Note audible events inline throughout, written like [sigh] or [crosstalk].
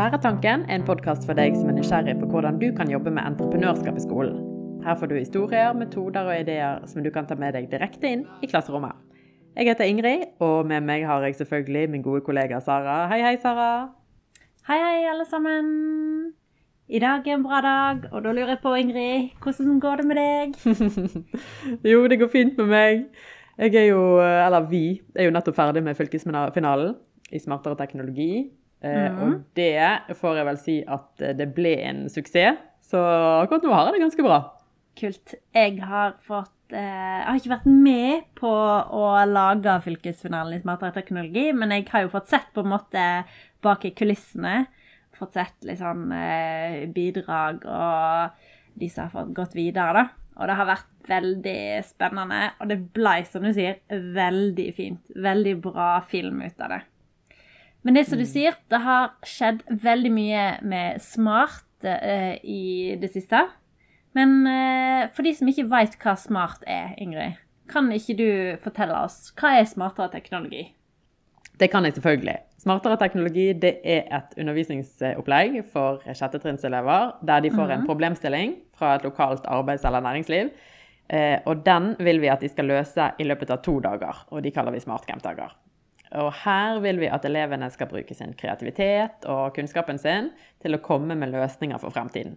Læretanken er en podkast for deg som er nysgjerrig på hvordan du kan jobbe med entreprenørskap i skolen. Her får du historier, metoder og ideer som du kan ta med deg direkte inn i klasserommet. Jeg heter Ingrid, og med meg har jeg selvfølgelig min gode kollega Sara. Hei, hei, Sara. Hei, hei, alle sammen. I dag er en bra dag, og da lurer jeg på, Ingrid, hvordan går det med deg? [laughs] jo, det går fint med meg. Jeg er jo, eller vi, er jo nettopp ferdig med fylkesfinalen i smartere teknologi. Mm. Og det får jeg vel si at eh, det ble en suksess. Så akkurat nå har jeg det ganske bra. Kult. Jeg har fått eh, Jeg har ikke vært med på å lage fylkesfinalen i smartere teknologi, men jeg har jo fått sett på en måte bak i kulissene. Fått sett litt sånn eh, bidrag og de som har fått gått videre, da. Og det har vært veldig spennende, og det ble, som du sier, veldig fint. Veldig bra film ut av det. Men det som du mm. sier, det har skjedd veldig mye med smart uh, i det siste. Men uh, for de som ikke veit hva smart er, Ingrid, kan ikke du fortelle oss hva er smartere teknologi? Det kan jeg selvfølgelig. Smartere teknologi det er et undervisningsopplegg for sjettetrinnselever der de får en mhm. problemstilling fra et lokalt arbeids- eller næringsliv. Eh, og den vil vi at de skal løse i løpet av to dager, og de kaller vi smartcamp-dager. Og her vil vi at elevene skal bruke sin kreativitet og kunnskapen sin til å komme med løsninger for fremtiden.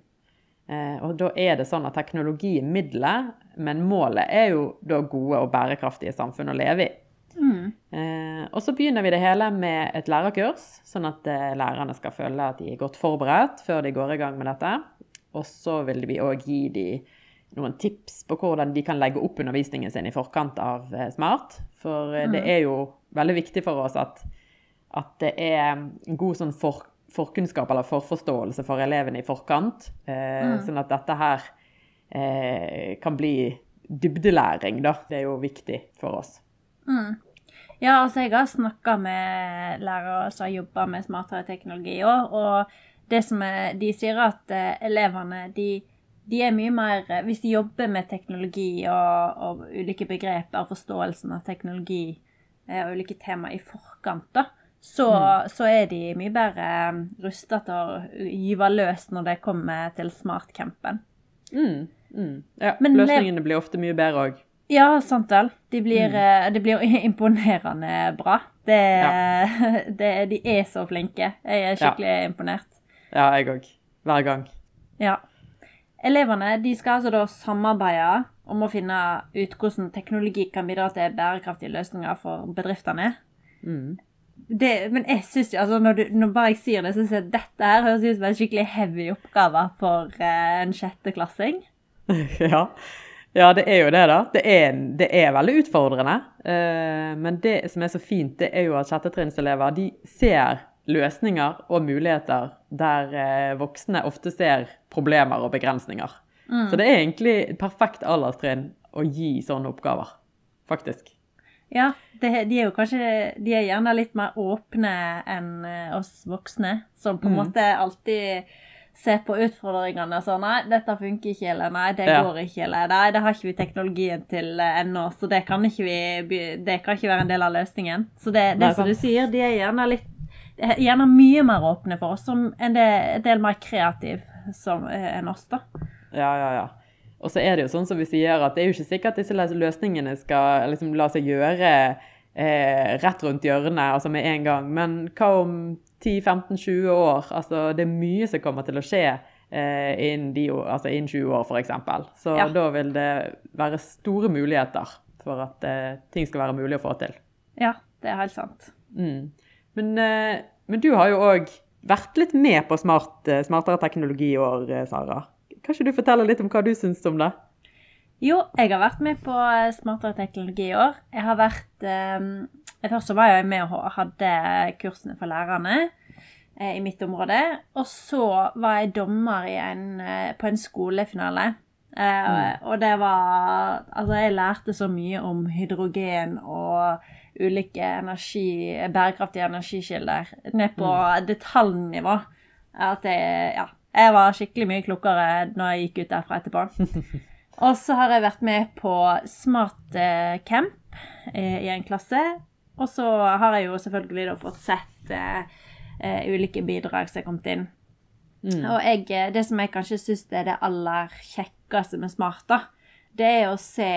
Eh, og da er det sånn at teknologi er middelet, men målet er jo da gode og bærekraftige samfunn å leve i. Mm. Eh, og så begynner vi det hele med et lærerkurs, sånn at eh, lærerne skal føle at de er godt forberedt før de går i gang med dette. Og så vil vi òg gi dem noen tips på hvordan de kan legge opp undervisningen sin i forkant av Smart. For mm. det er jo veldig viktig for oss at, at det er en god sånn for, forkunnskap eller forforståelse for elevene i forkant. Eh, mm. Sånn at dette her eh, kan bli dybdelæring, da. Det er jo viktig for oss. Mm. Ja, altså jeg har snakka med lærere som har jobba med smartere teknologi òg, og det som er, de sier at eh, elevene de, de, er mye mer Hvis de jobber med teknologi og, og ulike begreper, forståelsen av teknologi Eh, og ulike tema i forkant, da, så, mm. så, er de mye bedre eh, rusta til å gyve løs når det kommer til smartcampen. Mm. Mm. Ja, Men løsningene blir ofte mye bedre òg. Ja, sant vel. De blir, mm. Eh, de blir [laughs] imponerende bra. Det, ja. [laughs] det, de er så flinke. Jeg er skikkelig ja. imponert. Ja, jeg òg. Hver gang. Ja. Elevene de skal altså da samarbeide om å finne ut hvordan teknologi kan bidra til bærekraftige løsninger for bedriftene. Mm. Det, men jeg synes jo, altså når, du, når, bare jeg sier det, så syns jeg at dette her høres ut som en skikkelig heavy oppgave for eh, en sjetteklassing. [laughs] ja. ja, det er jo det, da. Det er, det er veldig utfordrende. Uh, men det som er så fint, det er jo at sjettetrinnselever de ser løsninger og muligheter der uh, voksne ofte ser problemer og begrensninger. Mm. Så det er egentlig et perfekt alderstrinn å gi sånne oppgaver, faktisk. Ja, det, de er jo kanskje De er gjerne litt mer åpne enn eh, oss voksne, som på en mm. måte alltid ser på utfordringene og sånn Nei, dette funker ikke, eller nei, det ja. går ikke, eller nei, det har ikke vi teknologien til eh, ennå, så det kan ikke vi Det kan ikke være en del av løsningen. Så det, det som du sier, de er gjerne litt Gjerne mye mer åpne for oss, som en del, en del mer kreativ som, enn oss, da. Ja, ja, ja. Og så er det jo sånn som vi sier, at det er jo ikke sikkert at disse løsningene skal liksom la seg gjøre eh, rett rundt hjørnet, altså med en gang. Men hva om 10-15-20 år? Altså, det er mye som kommer til å skje eh, innen, de, altså innen 20 år, f.eks. Så ja. da vil det være store muligheter for at eh, ting skal være mulig å få til. Ja, det er helt sant. Mm. Men, eh, men, du har jo òg vært litt med på smart, eh, smartere teknologi i år, eh, Sara. Kan ikke du fortelle litt om hva du syns om det? Jo, jeg har vært med på eh, smartere teknologi i år. Jeg har vært eh, Først så var jeg med og hadde kursene for lærerne eh, i mitt område. Og så var jeg dommer en, på en skolefinale. Eh, mm. Og det var Altså, jeg lærte så mye om hydrogen og ulike energi, bærekraftige energikilder ned på mm. detaljnivå. At jeg Ja jeg var skikkelig mye klokere når jeg gikk ut derfra etterpå. [laughs] Og så har jeg vært med på Smart eh, Camp eh, i en klasse. Og så har jeg jo selvfølgelig da fått sett eh, eh, ulike bidrag som er kommet inn. Mm. Og jeg, det som jeg kanskje syns er det aller kjekkeste med Smart, da, det er å se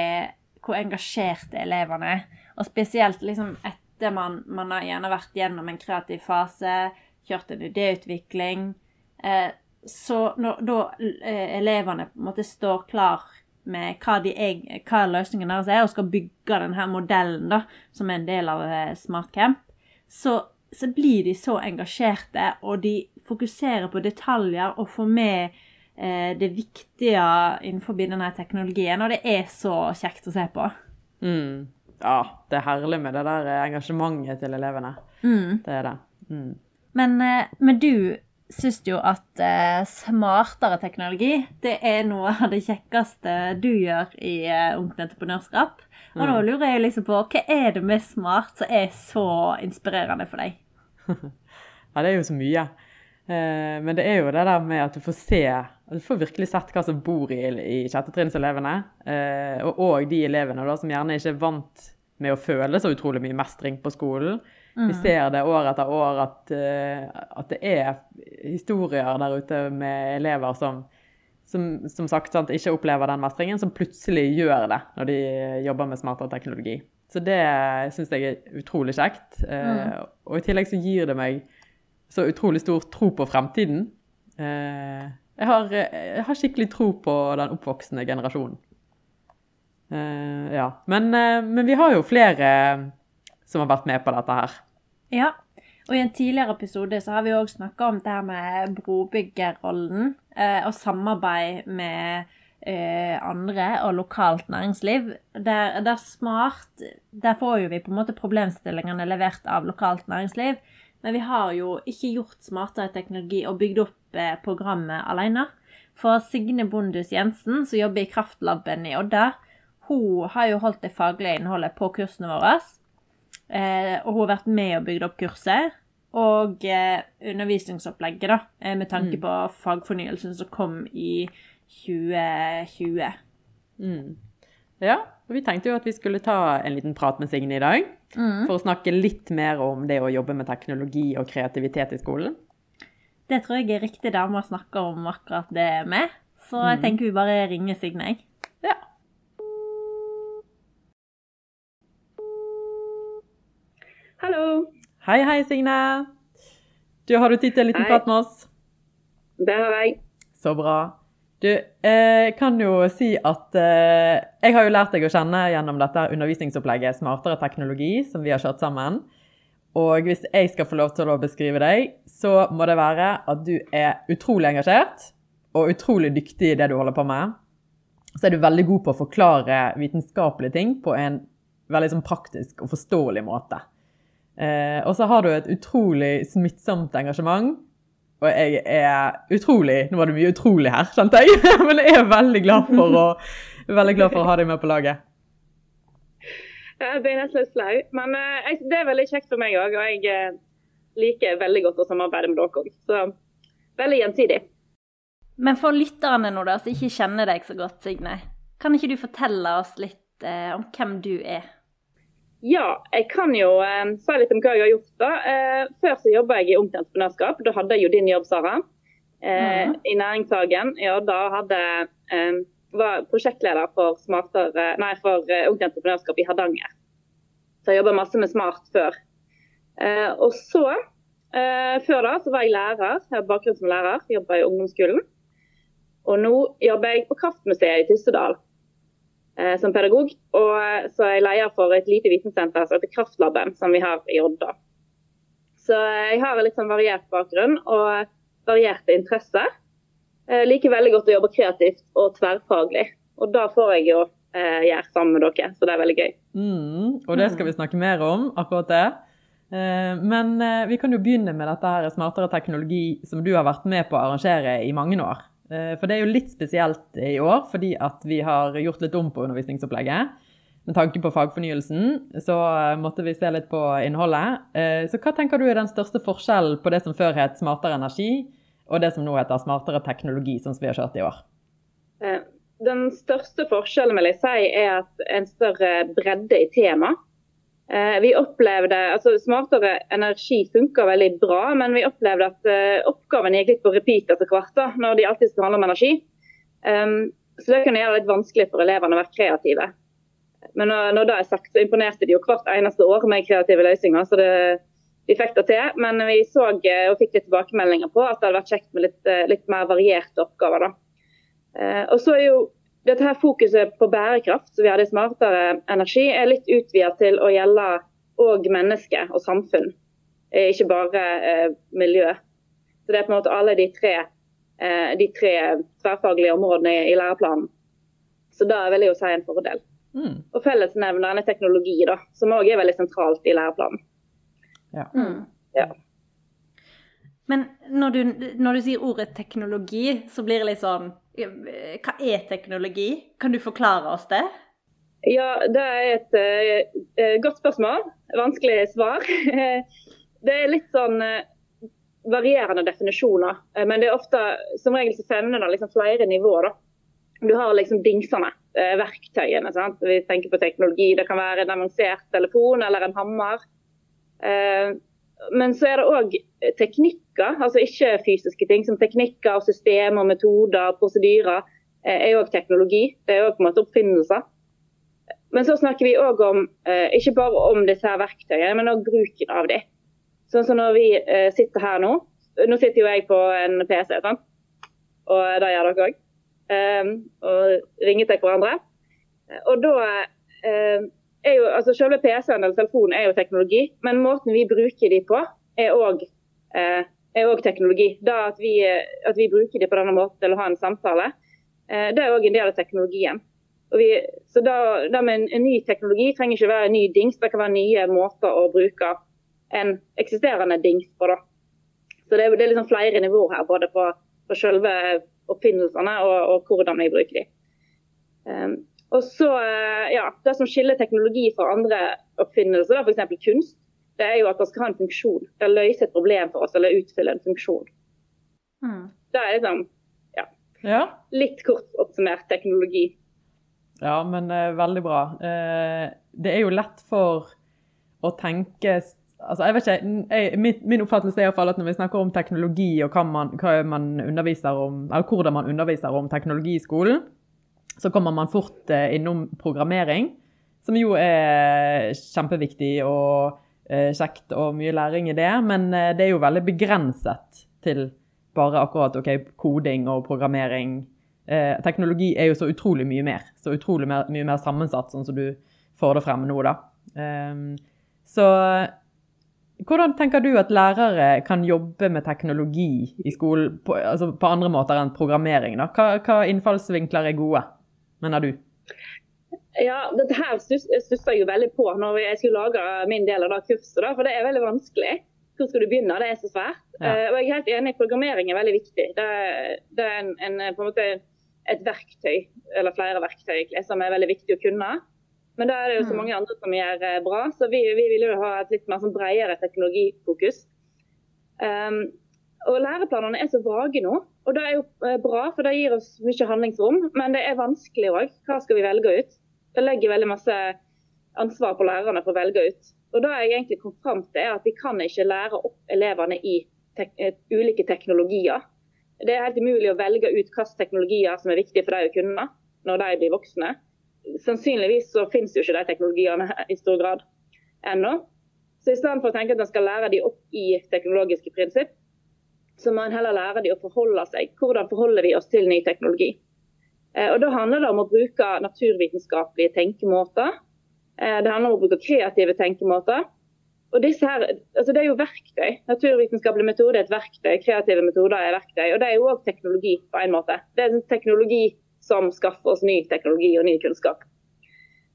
hvor engasjerte elevene er. Og spesielt liksom etter man, man har gjerne vært gjennom en kreativ fase, kjørt en idéutvikling. Eh, så når da eh, elevene på en måte står klar med hva, de hva løsningen deres er, og skal bygge denne modellen da, som er en del av eh, Smart Camp, så, så blir de så engasjerte, og de fokuserer på detaljer og får med eh, det viktige innenfor denne teknologien, og det er så kjekt å se på. Mm. Ja, det er herlig med det der engasjementet til elevene. Mm. Det er det. Mm. Men, eh, men du syns jo at eh, smartere teknologi det er noe av det kjekkeste du gjør i eh, Ungt Entreprenørskap. Og nå Mm. lurer jeg liksom på hva er det med smart som er så inspirerende for deg? [laughs] Ja, det er jo så mye. Eh, men det er jo det der med at du får se Du får virkelig sett hva som bor i, i sjettetrinnselevene. Eh, og, og de elevene da, som gjerne ikke er vant med å føle så utrolig mye mestring på skolen. Vi ser det år etter år at, eh, at det er historier der ute med elever som som, som sagt sant, ikke opplever den mestringen, som plutselig gjør det når de jobber med smartere teknologi. Så det syns jeg er utrolig kjekt. Eh, og i tillegg så gir det meg så utrolig stor tro på fremtiden. Eh, jeg, har, jeg har skikkelig tro på den oppvoksende generasjonen. Uh, ja. Men, uh, men vi har jo flere som har vært med på dette her. Ja, og i en tidligere episode så har vi òg snakka om det her med brobyggerrollen uh, og samarbeid med eh, andre og lokalt næringsliv. Der, der smart Der får jo vi på en måte problemstillingene levert av lokalt næringsliv. Men vi har jo ikke gjort smartere teknologi og bygd opp eh, programmet alene. For Signe Bondus Jensen, som jobber i Kraftlaben i Odda, hun har jo holdt det faglige innholdet på kursene våre. Eh, og hun har vært med og bygd opp kurset. Og eh, undervisningsopplegget, da, eh, med tanke på fagfornyelsen som kom i 2020. Mm. Ja, og vi tenkte jo at vi skulle ta en liten prat med Signe i dag. For å snakke litt mer om det å jobbe med teknologi og kreativitet i skolen. Det tror jeg er riktig dame å snakke om akkurat det med. Så jeg tenker vi bare ringer Signe, jeg. Ja. Hallo, Hei, hei, Signe. Du, har du tid til en liten Hei. prat med oss? det har jeg. Så bra. Du, jeg kan jo si at eh, jeg har jo lært deg å kjenne gjennom dette undervisningsopplegget Smartere teknologi, som vi har kjørt sammen. Og hvis jeg skal få lov til å beskrive deg, så må det være at du er utrolig engasjert og utrolig dyktig i det du holder på med. Så er du veldig god på å forklare vitenskapelige ting på en veldig sånn praktisk og forståelig måte. Eh, og så har du et utrolig smittsomt engasjement. Og jeg er utrolig Nå var det mye utrolig her, skjønte jeg. [laughs] Men jeg er veldig glad for å, glad for å ha deg med på laget. Jeg ble nesten litt flau. Men eh, det er veldig kjekt for meg òg. Og jeg eh, liker veldig godt å samarbeide med dere òg. Så veldig gjensidig. Men for lytterne nå da, som ikke kjenner deg så godt, Signe, kan ikke du fortelle oss litt eh, om hvem du er? Ja, jeg kan jo eh, si litt om hva jeg har gjort. da. Eh, før så jobba jeg i Ungt Entreprenørskap. Da hadde jeg jo din jobb, Sara. Eh, mm. I Næringshagen. Ja, da hadde, eh, var prosjektleder for, smartere, nei, for eh, Ungt Entreprenørskap i Hardanger. Så jeg jobba masse med smart før. Eh, og så, eh, før da, så var jeg lærer. Jeg har bakgrunn som lærer. Jobba i ungdomsskolen. Og nå jobber jeg på Kraftmuseet i Tyssedal eh, som pedagog. Og så er jeg leder for et lite vitensenter som heter Kraftlaben, som vi har i Odda. Så jeg har en litt sånn variert bakgrunn og varierte interesser. Jeg liker veldig godt å jobbe kreativt og tverrfaglig. Og da får jeg jo eh, gjøre sammen med dere, så det er veldig gøy. Mm, og det skal vi snakke mer om, akkurat det. Eh, Men eh, vi kan jo begynne med dette her smartere teknologi som du har vært med på å arrangere i mange år. Eh, For det er jo litt spesielt i år, fordi at vi har gjort litt om på undervisningsopplegget. Med tanke på fagfornyelsen så eh, måtte vi se litt på innholdet. Eh, Så hva tenker du er den største forskjellen på det som før het smartere energi, og det som nå heter smartere teknologi, som vi har kjørt i år? Eh, Den største forskjellen vil jeg si er at en større bredde i tema. Eh, vi opplevde, altså Smartere energi funker veldig bra, men vi opplevde at eh, oppgaven gikk litt på repeat etter hvert. Når de alltid skal handle om energi. Um, så det kunne gjøre det litt vanskelig for elevene å være kreative. Men når det er sagt, så imponerte de jo hvert eneste år med kreative løsninger. så det, de fikk det til. Men vi så eh, og fikk litt tilbakemeldinger på at det hadde vært kjekt med litt, litt mer varierte oppgaver. da. Uh, og så er jo dette her fokuset på bærekraft som vi hadde i Smartere energi, er litt utvidet til å gjelde òg menneske og samfunn, eh, ikke bare eh, miljø. Så Det er på en måte alle de tre, eh, de tre tverrfaglige områdene i, i læreplanen. Så da vil jeg jo si en fordel. Mm. Og Fellesnevneren er teknologi, da, som òg er veldig sentralt i læreplanen. Ja. Mm. ja. Men når du, når du sier ordet teknologi, så blir det litt sånn hva er teknologi? Kan du forklare oss det? Ja, det er et uh, godt spørsmål. Vanskelig svar. [laughs] det er litt sånn uh, varierende definisjoner. Uh, men det er ofte som regel så femner det liksom flere nivåer. da. Du har liksom dingsene, verktøyene. Sant? Vi tenker på teknologi. Det kan være en avansert telefon eller en hammer. Men så er det òg teknikker, altså ikke fysiske ting, som teknikker, systemer, metoder, prosedyrer, eh, er òg teknologi. Det er òg oppfinnelser. Men så snakker vi òg om eh, ikke bare om disse her verktøyene, men òg bruken av dem. Sånn som når vi eh, sitter her nå. Nå sitter jo jeg på en PC, sant? og det gjør dere òg. Og ringer til hverandre. Og da er jo, altså Selve PC-en eller telefonen er jo teknologi, men måten vi bruker de på, er òg eh, teknologi. Da at vi, at vi, bruker de på denne måten til å ha en samtale, eh, det er òg en del av teknologien. Vi, så da, da med en, en, ny teknologi trenger ikke være en ny dings, det kan være nye måter å bruke en eksisterende dings på. da. Så Det er, det er liksom flere nivåer her, både på, på selve oppfinnelsene og, og hvordan vi bruker de. Um, og så, eh, ja, Det som skiller teknologi fra andre oppfinnelser, f.eks. kunst, det er jo at det skal ha en funksjon. Det løser et problem for oss, eller utfyller en funksjon. Mm. Det er liksom ja, ja. litt kort oppsummert teknologi. Ja, men uh, veldig bra. Uh, det er jo lett for å tenke altså jeg vet ikke, jeg, min, min, oppfattelse er i fall at når vi snakker om teknologi og hva man, hva man underviser om, eller hvordan man underviser om teknologi i skolen, så kommer man fort eh, innom programmering, som jo er kjempeviktig og eh, kjekt og mye læring i det. Men eh, det er jo veldig begrenset til bare akkurat ok, koding og programmering. teknologi er jo så utrolig mye mer. Så utrolig mer, mye mer sammensatt, sånn som du får det frem nå, da. Ehm, så hvordan tenker du at lærere kan jobbe med teknologi i skolen på, altså på andre måter enn programmering? Da? Hva, hva innfallsvinkler er gode? Mener du? Ja, dette her stussa jeg jo veldig på når jeg skulle lage min del av det kurset. Da, for det er veldig vanskelig. Hvor skal du begynne? Det er så svært. Ja. Uh, og jeg er helt enig, programmering er veldig viktig. Det, det er en, en, på en måte et verktøy, eller flere verktøy, som er veldig viktig å kunne. Men da er det jo så mm. mange andre som gjør eh, bra, så vi, vi vil jo ha et litt mer sånn bredere teknologifokus. Um, og Læreplanene er så vage nå. Og Det er jo eh, bra, for det gir oss mye handlingsrom. Men det er vanskelig òg. Hva skal vi velge ut? Det legger veldig masse ansvar på lærerne for å velge ut. Og da jeg egentlig kom fram til er at Vi kan ikke lære opp elevene i tek eh, ulike teknologier. Det er helt umulig å velge ut hvilke teknologier som er viktige for dem å kunne når de blir voksne. Sannsynligvis så finnes jo ikke de teknologiene i stor grad ennå. Så i stedet for å tenke at en skal lære dem opp i teknologiske prinsipp, så må en heller lære dem å forholde seg. Hvordan forholder vi oss til ny teknologi? Eh, og Da handler det om å bruke naturvitenskapelige tenkemåter. Eh, det handler om å bruke kreative tenkemåter. Og disse her, altså Det er jo verktøy. Naturvitenskapelig metode er et verktøy, kreative metoder er verktøy. Og det er jo òg teknologi på en måte. Det er en teknologi som skaffer oss ny teknologi og ny kunnskap.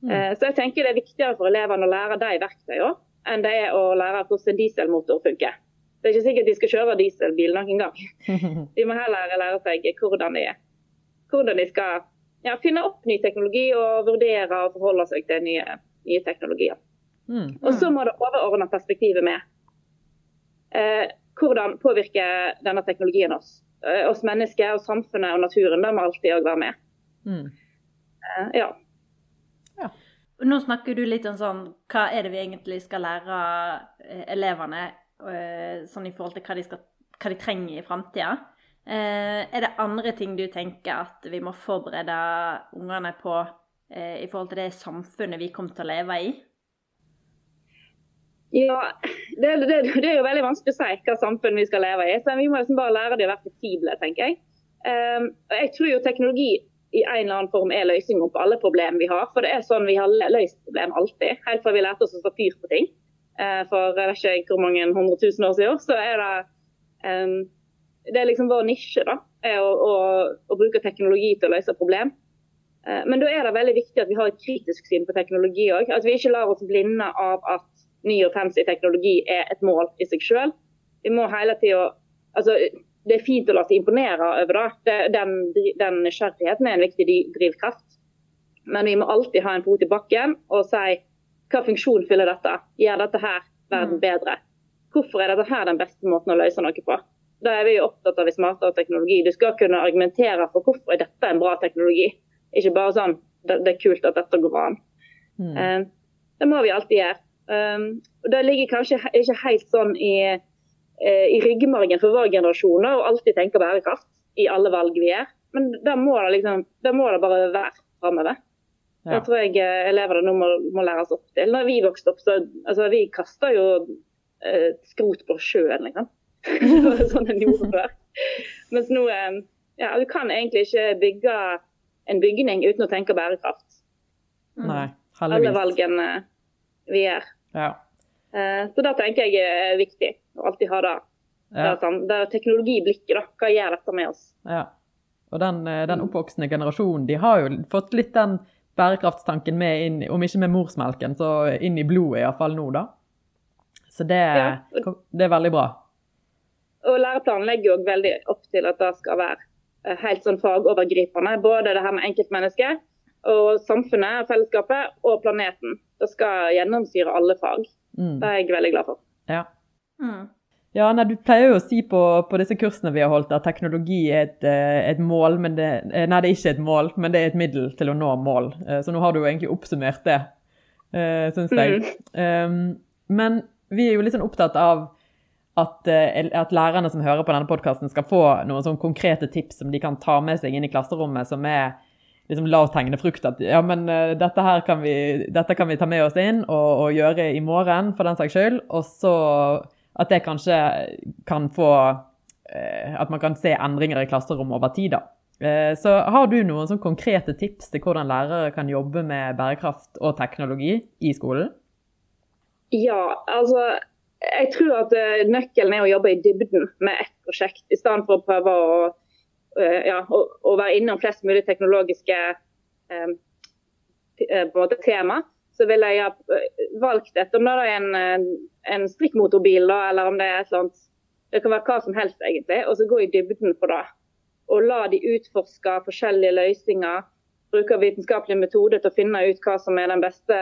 Mm. Eh, så jeg tenker det er viktigere for elevene å lære de verktøyene enn det er å lære hvordan en dieselmotor funker. Det er ikke sikkert de skal kjøre dieselbil noen gang. [laughs] De må heller lære seg hvordan de, hvordan de skal ja, finne opp ny teknologi og vurdere og forholde seg til nye, nye teknologier. Mm. Og så må det overordna perspektivet med. Eh, hvordan påvirker denne teknologien oss? Eh, oss mennesker, og samfunnet og naturen. Det må alltid òg være med. Mm. Eh, ja. ja. Nå snakker du litt om sånn Hva er det vi egentlig skal lære eh, elevene sånn i forhold til hva de, skal, hva de trenger i framtida? Eh, er det andre ting du tenker at vi må forberede ungene på i forhold til det samfunnet vi kommer til å leve i? Ja, det, det, det, er jo veldig vanskelig å si hva samfunn vi skal leve i. så Vi må liksom bare lære dem å være fleksible, tenker jeg. Um, jeg tror jo teknologi i en eller annen form er løsningen på alle problemer vi har. For det er sånn vi har løst problem alltid. Helt fra vi lærte oss å ta fyr på ting. Uh, for jeg vet ikke hvor mange hundre tusen år siden. Så er det um, Det er liksom vår nisje, da. Er å, å, å bruke teknologi til å løse problem. Uh, men da er det veldig viktig at vi har et kritisk syn på teknologi òg. At vi ikke lar oss blinde av at ny og fancy teknologi er et mål i seg selv. Vi må hele tida altså, det er fint å la seg imponere over det. Den, den nysgjerrigheten er en viktig drivkraft. Men vi må alltid ha en fot i bakken og si hva funksjon fyller dette? Gjør dette her verden mm. bedre? Hvorfor er dette her den beste måten å løse noe på? Da er vi jo opptatt av smartere teknologi. Du skal kunne argumentere for hvorfor er dette en bra teknologi. Ikke bare sånn det, det er kult at dette går an. Mm. Uh, det må vi alltid gjøre. Um, og Det ligger kanskje ikke helt sånn i Eh, i ryggmargen for vår generasjon å alltid tenke bærekraft i alle valg vi gjør. Men da må det, liksom, det, må det bare være framover. Ja. Det tror jeg eh, elevene nå må, må læres opp til. Når vi vokste opp, så altså, vi kasta jo eh, skrot på sjøen, liksom. [laughs] sånn en gjorde før. Mens nå eh, ja, Du kan egentlig ikke bygge en bygning uten å tenke bærekraft. Nei, heldigvis. Alle valgene vi gjør. Ja. Eh, så det tenker jeg er viktig. Å alltid ha det. Ja. Det, sånn, det er teknologiblikket, da. Hva gjør dette med oss? Ja. Og den, eh, den oppvoksende generasjonen, de har jo fått litt den bærekraftstanken med inn, om ikke med morsmelken, så inn i blodet iallfall nå, da. Så det, ja. det, er veldig bra. Og læreplanen legger jo veldig opp til at det skal være eh, helt sånn fagovergripende. Både det her med enkeltmennesket og samfunnet, fellesskapet og planeten. Det skal gjennomsyre alle fag. Mm. Det er jeg veldig glad for. Ja. Mm. Ja, nei, Du pleier jo å si på, på, disse kursene vi har holdt at teknologi er et, eh, et, mål, men det, eh, nei, det er ikke et mål, men det er et middel til å nå mål. Eh, så nå har du jo egentlig oppsummert det, syns jeg. Mm. Um, men vi er jo litt sånn opptatt av at, at lærerne som hører på denne podkasten, skal få noen sånn konkrete tips som de kan ta med seg inn i klasserommet, som er liksom lavthengende frukt. At ja, men uh, dette her kan vi, dette kan vi ta med oss inn og, og gjøre i morgen, for den saks skyld. Og så at det kanskje kan få uh, At man kan se endringer i klasserommet over tid, da. Uh, så har du noen sånn konkrete tips til hvordan lærere kan jobbe med bærekraft og teknologi i skolen? Ja, altså jeg tror at nøkkelen er å jobbe i dybden med ett prosjekt, i stedet for å prøve å Eh, ja, å, å, være innom flest mulig teknologiske eh, eh tema, så ville jeg ha valgt et. Om det er en, en strikkmotorbil, da, eller om det er et eller annet Det kan være hva som helst, egentlig. Og så gå i dybden på det. Og la de utforske forskjellige løsninger. Bruke vitenskapelige metoder til å finne ut hva som er den beste,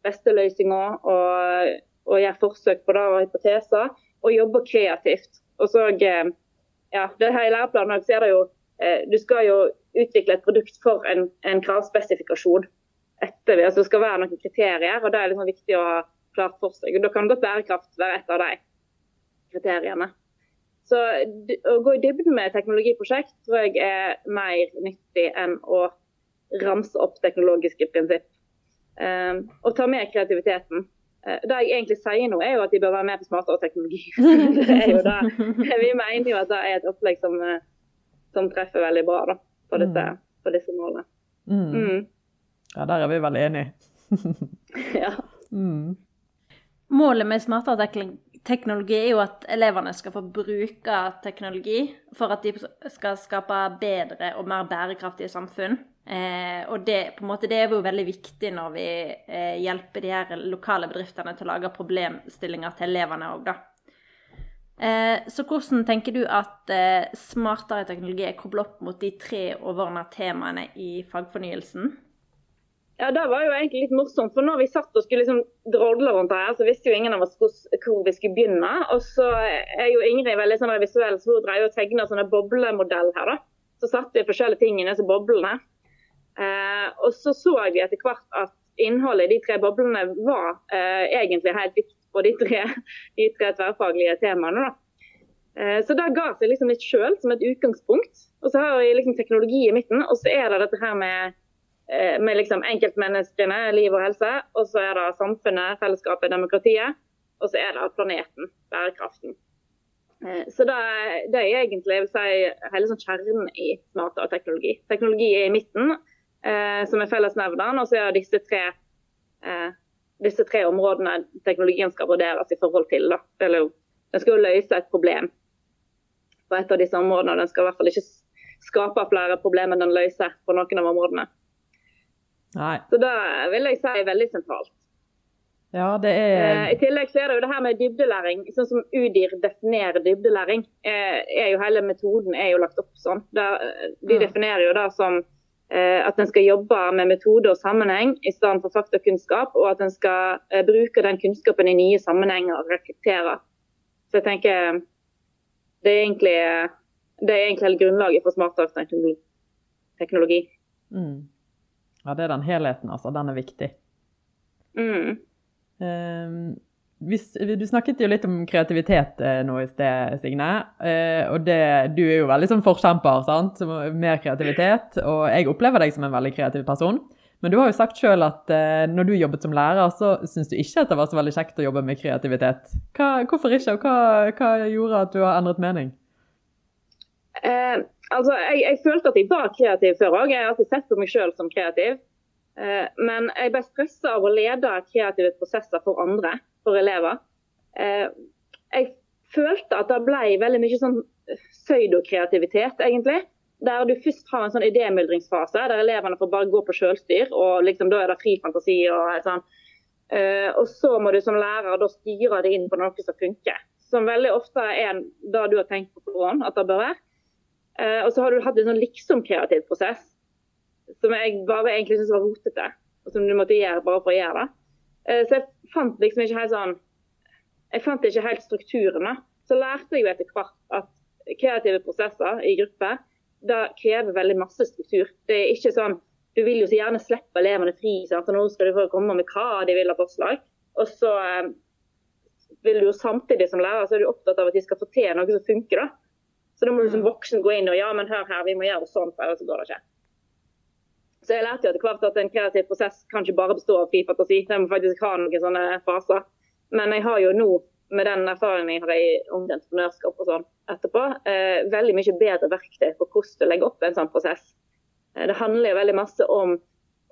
beste løsninga. Og, og gjøre forsøk på det og hypoteser. Og jobbe kreativt. Og så ja, det her I læreplanen så er det jo eh, Du skal jo utvikle et produkt for en, en kravspesifikasjon. Etter, altså det skal være noen kriterier, og det er liksom viktig å ha klart for seg. og Da kan godt bærekraft være et av de kriteriene. Så Å gå i dybden med teknologiprosjekt tror jeg er mer nyttig enn å ramse opp teknologiske prinsipp. Um, og ta med kreativiteten. Eh, det jeg egentlig sier nå, er jo at de bør være med på smartere teknologi. [laughs] det er jo det. [laughs] Vi mener jo at det er et opplegg som, eh, som treffer veldig bra da, på, mm. på disse målene. Mm. Mm. Ja, der er vi veldig enige. [laughs] ja. Mm. Målet med smartere teknologi er jo at elevene skal få bruke teknologi for at de skal skape bedre og mer bærekraftige samfunn. Eh, og det, på en måte, det er jo veldig viktig når vi eh, hjelper de her lokale bedriftene til å lage problemstillinger til elevene òg, da. Eh, så hvordan tenker du at eh, smartere teknologi er koblet opp mot de tre overordna temaene i fagfornyelsen? Ja, Det var jo egentlig litt morsomt. for når vi satt og skulle liksom drodle rundt her, så visste jo ingen av oss hvor vi skulle begynne. Og så er jo Ingrid veldig sånn visuell, så hun dreier og tegner sånne boblemodell her. da. Så satte vi forskjellige ting i disse boblene. Eh, og så så vi etter hvert at innholdet i de tre boblene var eh, egentlig helt likt på de tre, [laughs] de tre tverrfaglige temaene. da. Eh, så det ga seg liksom litt sjøl som et utgangspunkt. Og så har vi liksom teknologi i midten, og så er det dette her med, med liksom enkeltmenneskene, liv og helse. Og så er det samfunnet, fellesskapet, demokratiet. Og så er det planeten, bærekraften. Eh, så det, det er egentlig si, hele sånn kjernen i smartere teknologi. Teknologi er i midten, eh, som er fellesnevneren. Og så er det disse tre, eh, disse tre områdene teknologien skal vurderes i forhold til. Da. Eller, den skal jo løse et problem på et av disse områdene. Den skal i hvert fall ikke skape flere problemer enn den løser på noen av områdene. Nei. Så det vil jeg si er veldig sentralt. Ja, det er Eh, I tillegg så er det jo det her med dybdelæring. Sånn som UDIR definerer dybdelæring, eh, er jo hele metoden er jo lagt opp sånn. De Mm. definerer jo det som eh, at en skal jobbe med metode og sammenheng i stedet for fakta og kunnskap, og at en skal bruke den kunnskapen i nye sammenhenger og reflektere. Så jeg tenker det er egentlig, det er egentlig hele grunnlaget for smartere teknologi. mm. Ja, det er den helheten, altså. Den er viktig. Mm. Um, hvis, du snakket jo litt om kreativitet eh, nå i sted, Signe. Eh, og det, du er jo veldig sånn forkjemper, sant? Mer kreativitet. Og jeg opplever deg som en veldig kreativ person. Men du har jo sagt sjøl at eh, når du jobbet som lærer, så syns du ikke at det var så veldig kjekt å jobbe med kreativitet. Hva, hvorfor ikke, og hva, hva gjorde at du har endret mening? Eh, altså, jeg, jeg følte at jeg var kreativ før òg. Jeg har alltid sett på meg sjøl som kreativ. Eh, men jeg ble stressa av å lede kreative prosesser for andre, for elever. Eh, jeg følte at det ble veldig mye sånn pseudokreativitet, egentlig. Der du først har en sånn idémyldringsfase, der elevene får bare gå på sjølstyr. og liksom, Da er det fri fantasi. og sånn. Eh, og så må du som lærer da styre det inn på noe som funker. Som veldig ofte er det du har tenkt på forhånd at det bør være. Eh, og så har du hatt en sånn liksom-kreativ prosess som jeg bare egentlig syntes var rotete. Og som du måtte gjøre bare for å gjøre det. Uh, så jeg fant liksom ikke helt sånn Jeg fant ikke helt strukturene. Så lærte jeg jo etter hvert at kreative prosesser i gruppe det krever veldig masse struktur. Det er ikke sånn Du vil jo så gjerne slippe elevene fri, sant? for nå skal de få komme med hva de vil ha forslag. Og så uh, vil du jo samtidig som lærer så er du opptatt av at de skal få til noe som funker. da. Så da må du som voksen gå inn og ja, men hør her, vi må gjøre det sånn, for ellers går det ikke. Så jeg lærte jo etter hvert at en kreativ prosess kan ikke bare bestå av fri fantasi. Den må faktisk ha noen sånne faser. Men jeg har jo nå, med den erfaringen jeg har i ungt entreprenørskap og sånn etterpå, eh, veldig mye bedre verktøy for hvordan du legger opp en sånn prosess. Eh, det handler jo veldig masse om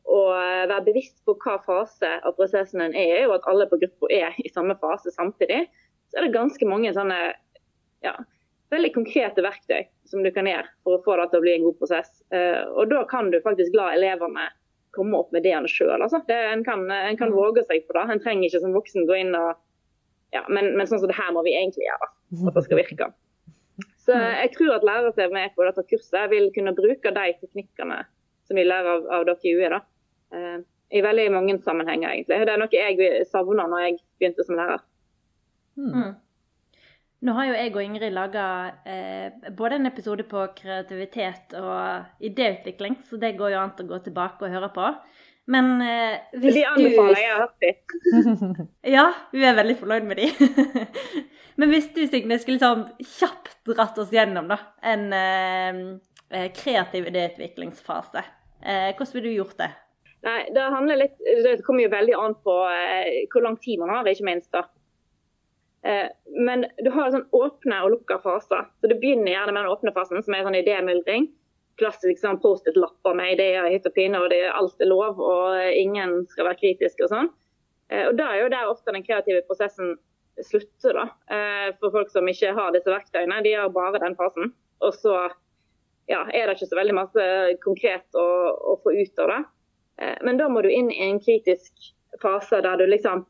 å eh, være bevisst på hva fase av prosessen en er i, og at alle på gruppa er i samme fase samtidig. Så er det ganske mange sånne ja, veldig konkrete verktøy som du kan gjøre for å få det til å bli en god prosess. Eh, og da kan du faktisk la elevene komme opp med ideene sjøl. Altså. Det- En, kan- en kan våge seg på det. En trenger ikke som voksen gå inn og ja, men, men sånn som det her må vi egentlig gjøre for at det skal virke. Så jeg tror at lærere som er med på dette kurset, vil kunne bruke de teknikkene som vi lærer av, av dere i UE. da. Eh, I veldig mange sammenhenger, egentlig. Det er noe jeg savna når jeg begynte som lærer. Hmm. Mm. Nå har jo jeg og Ingrid laga eh, både en episode på kreativitet og idéutvikling, så det går jo an å gå tilbake og høre på. Men eh, hvis De anbefaler jeg har hørt de. Ja, vi er veldig fornøyd med de. [laughs] Men hvis du, Signe, skulle sånn kjapt dratt oss gjennom da, en eh, eh, kreativ idéutviklingsfase, eh, hvordan ville du gjort det? Nei, Det handler litt, det kommer jo veldig an på eh, hvor lang tid man har, ikke minst. da. Eh, men du har sånn åpne og lukka faser. Så Du begynner gjerne med den åpne fasen, som er sånn idémyldring. Klassisk sånn Post-it-lapper med ideer i hytt og pine, og det, alt er lov, og eh, ingen skal være kritisk og sånn. Eh, og Da er jo der ofte den kreative prosessen slutter, da. For folk som ikke har disse verktøyene. De har bare den fasen. Og så ja, er det ikke så veldig masse konkret å, å få ut av det. Men da må du inn i en kritisk fase der du liksom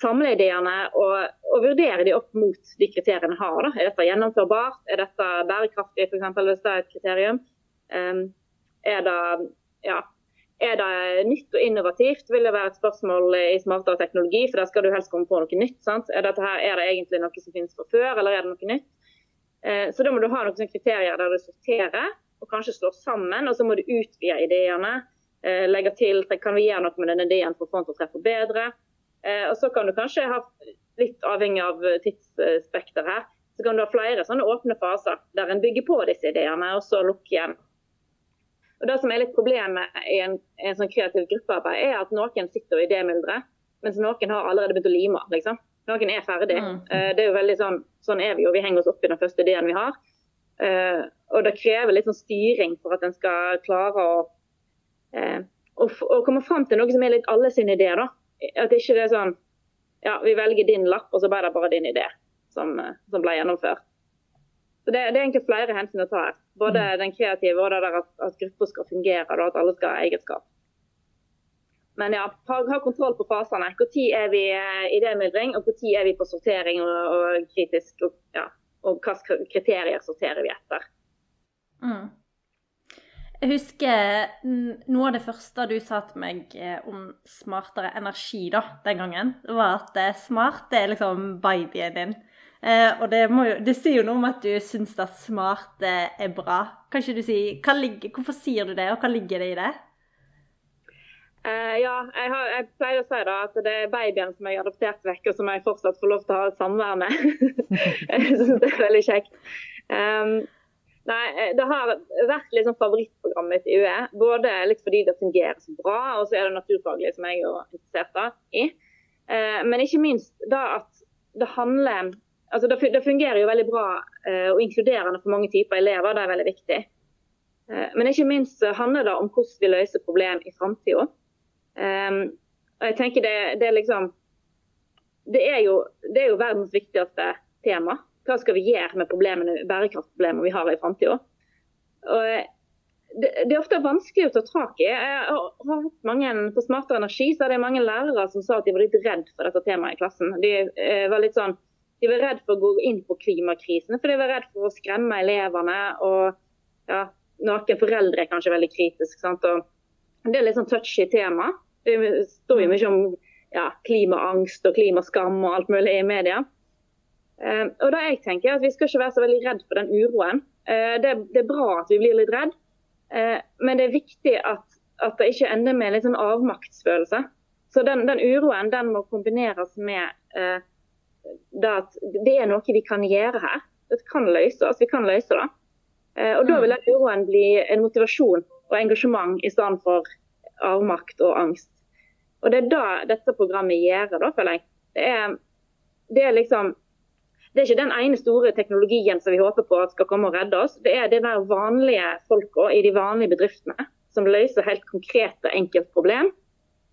samler ideene og, og vurdere de opp mot de kriteriene en har. Da. Er dette gjennomførbart? Er dette bærekraftig, f.eks. hvis det er et kriterium? Um, er, det, ja, er det nytt og innovativt? Vil det være et spørsmål i smartere teknologi? For der skal du helst komme på noe nytt. sant? Er, dette her, er det egentlig noe som finnes fra før, eller er det noe nytt? Uh, så da må du ha noen kriterier der du sorterer og kanskje slår sammen, og så må du utvide ideene. Uh, legge til kan vi gjøre noe med den ideen for å få den til å treffe bedre. Eh, og så kan du kanskje ha, litt avhengig av tidsspekter her, så kan du ha flere sånne åpne faser der en bygger på disse ideene, og så lukker igjen. Og Det som er litt problemet i en, en sånn kreativ gruppearbeid, er at noen sitter i idémylderet, mens noen har allerede begynt å lime. liksom. Noen er ferdig. Mm. Uh, det er jo veldig sånn, sånn er vi jo. Vi henger oss opp i den første ideen vi har. Og det krever litt sånn styring for at en skal klare å, å, å komme fram til noe som er litt alle sine ideer. da. At ikke det er sånn ja, vi velger din lapp, og så ble det bare din idé som, som ble gjennomført. Så det, det, er egentlig flere hensyn å ta her. Både mm. den kreative og det der at, at grupper skal fungere, og at alle skal ha egenskap. Men ja, ha, ha kontroll på fasene. Når er vi i idémyldring, og når er vi på sortering og, og kritisk? Og, ja, og hvilke kriterier sorterer vi etter? Mm. Jeg husker noe av det første du sa til meg eh, om smartere energi da, den gangen, var at eh, smart det er liksom babyen din. Eh, og det, jo, det, sier jo noe om at du syns at smart eh, er bra. Kan ikke du si, ligger, Hvorfor sier du det, og hva ligger det i det? Uh, ja, jeg, har, jeg, pleier å si da at det er babyen som jeg har adoptert vekk, og som jeg fortsatt får lov til å ha samvær med. [laughs] jeg syns det er veldig kjekt. Um, nei, Det har vært liksom favorittprogrammet i UE. Både litt fordi det fungerer så bra, og så er det naturfaglig som jeg er interessert i. Uh, men ikke minst da at det handler altså det, fungerer jo veldig bra uh, og inkluderende for mange typer elever. Det er veldig viktig. Men ikke minst handler det om hvordan vi løser problem i framtida. Jeg tenker det, det, er liksom det det er jo verdens viktigste tema. Hva skal vi gjøre med problemene, bærekraftproblemene vi har i framtida? Det, det, er ofte vanskelig å ta tak i. Jeg har hatt mange, På Smartere energi så er det mange lærere som sa at de var litt redd for dette temaet i klassen. De eh, var litt sånn de var redd for å gå inn på klimakrisen, for de var redd for å skremme elevene. Og ja, noen foreldre er kanskje veldig kritiske. Det er litt sånn touchy tema. Det står jo mye om ja, klimaangst og klimaskam og alt mulig i media. Eh, og da jeg tenker at Vi skal ikke være så veldig redd for den uroen. Eh, det, det, er bra at vi blir litt redd, eh, men det er viktig at, at det ikke ender med en litt sånn avmaktsfølelse. Så den, den uroen den må kombineres med eh, det at det er noe vi kan gjøre her. Det kan løses. Vi kan løse det. Eh, og Da mm. vil den uroen bli en motivasjon og engasjement i stedet for avmakt og angst. Og Det er det dette programmet gjør, da, føler jeg. Det er, det er liksom det er ikke den ene store teknologien som vi håper på at skal komme og redde oss. Det er de der vanlige folka i de vanlige bedriftene som løser helt konkrete enkeltproblem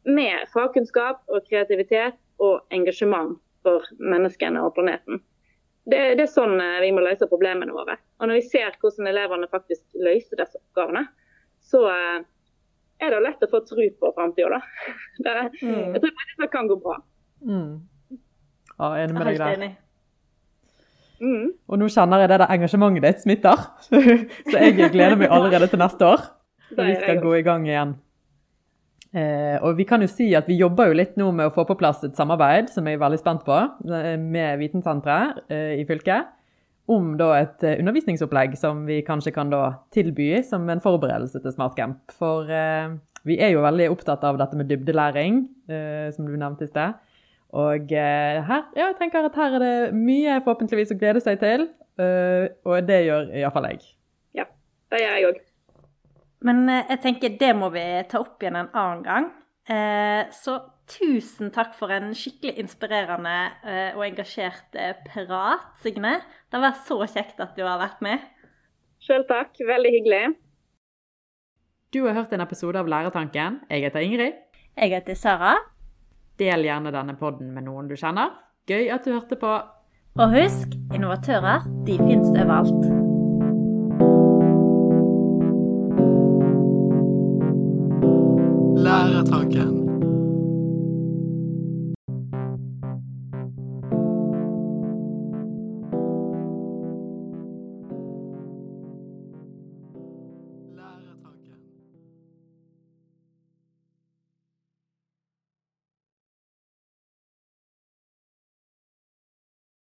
med fagkunnskap og kreativitet og engasjement for menneskene og planeten. Det, det, er sånn eh, vi må løse problemene våre. Og Når vi ser hvordan elevene faktisk løser disse oppgavene, så eh, er det lett å få tro på framtida. [laughs] Mm. Jeg tror det kan gå bra. Mm. Ja, enig med deg der. Mm. Og nå kjenner jeg det der engasjementet ditt smitter. [laughs] så jeg gleder meg allerede til neste år. Så vi skal gå i gang igjen. Eh, og vi kan jo si at vi jobber jo litt nå med å få på plass et samarbeid som jeg er veldig spent på, eh, med Vitensenteret eh, i fylket. Om da et eh, undervisningsopplegg som vi kanskje kan da tilby som en forberedelse til SmartCamp. For eh, vi er jo veldig opptatt av dette med dybdelæring, eh, som du nevnte i sted. Og her, ja, jeg tenker at her er det mye forhåpentligvis å glede seg til. og det gjør iallfall jeg. Ja, det gjør jeg òg. Men eh, jeg tenker det må vi ta opp igjen en annen gang. Eh, så tusen takk for en skikkelig inspirerende eh, og engasjert prat, Signe. Det var så kjekt at du har vært med. Sjøl takk. Veldig hyggelig. Du har hørt en episode av Lærertanken. Jeg heter Ingrid. Jeg heter Sara. Del gjerne denne podden med noen du kjenner. Gøy at du hørte på. Og husk, innovatører de finnes overalt.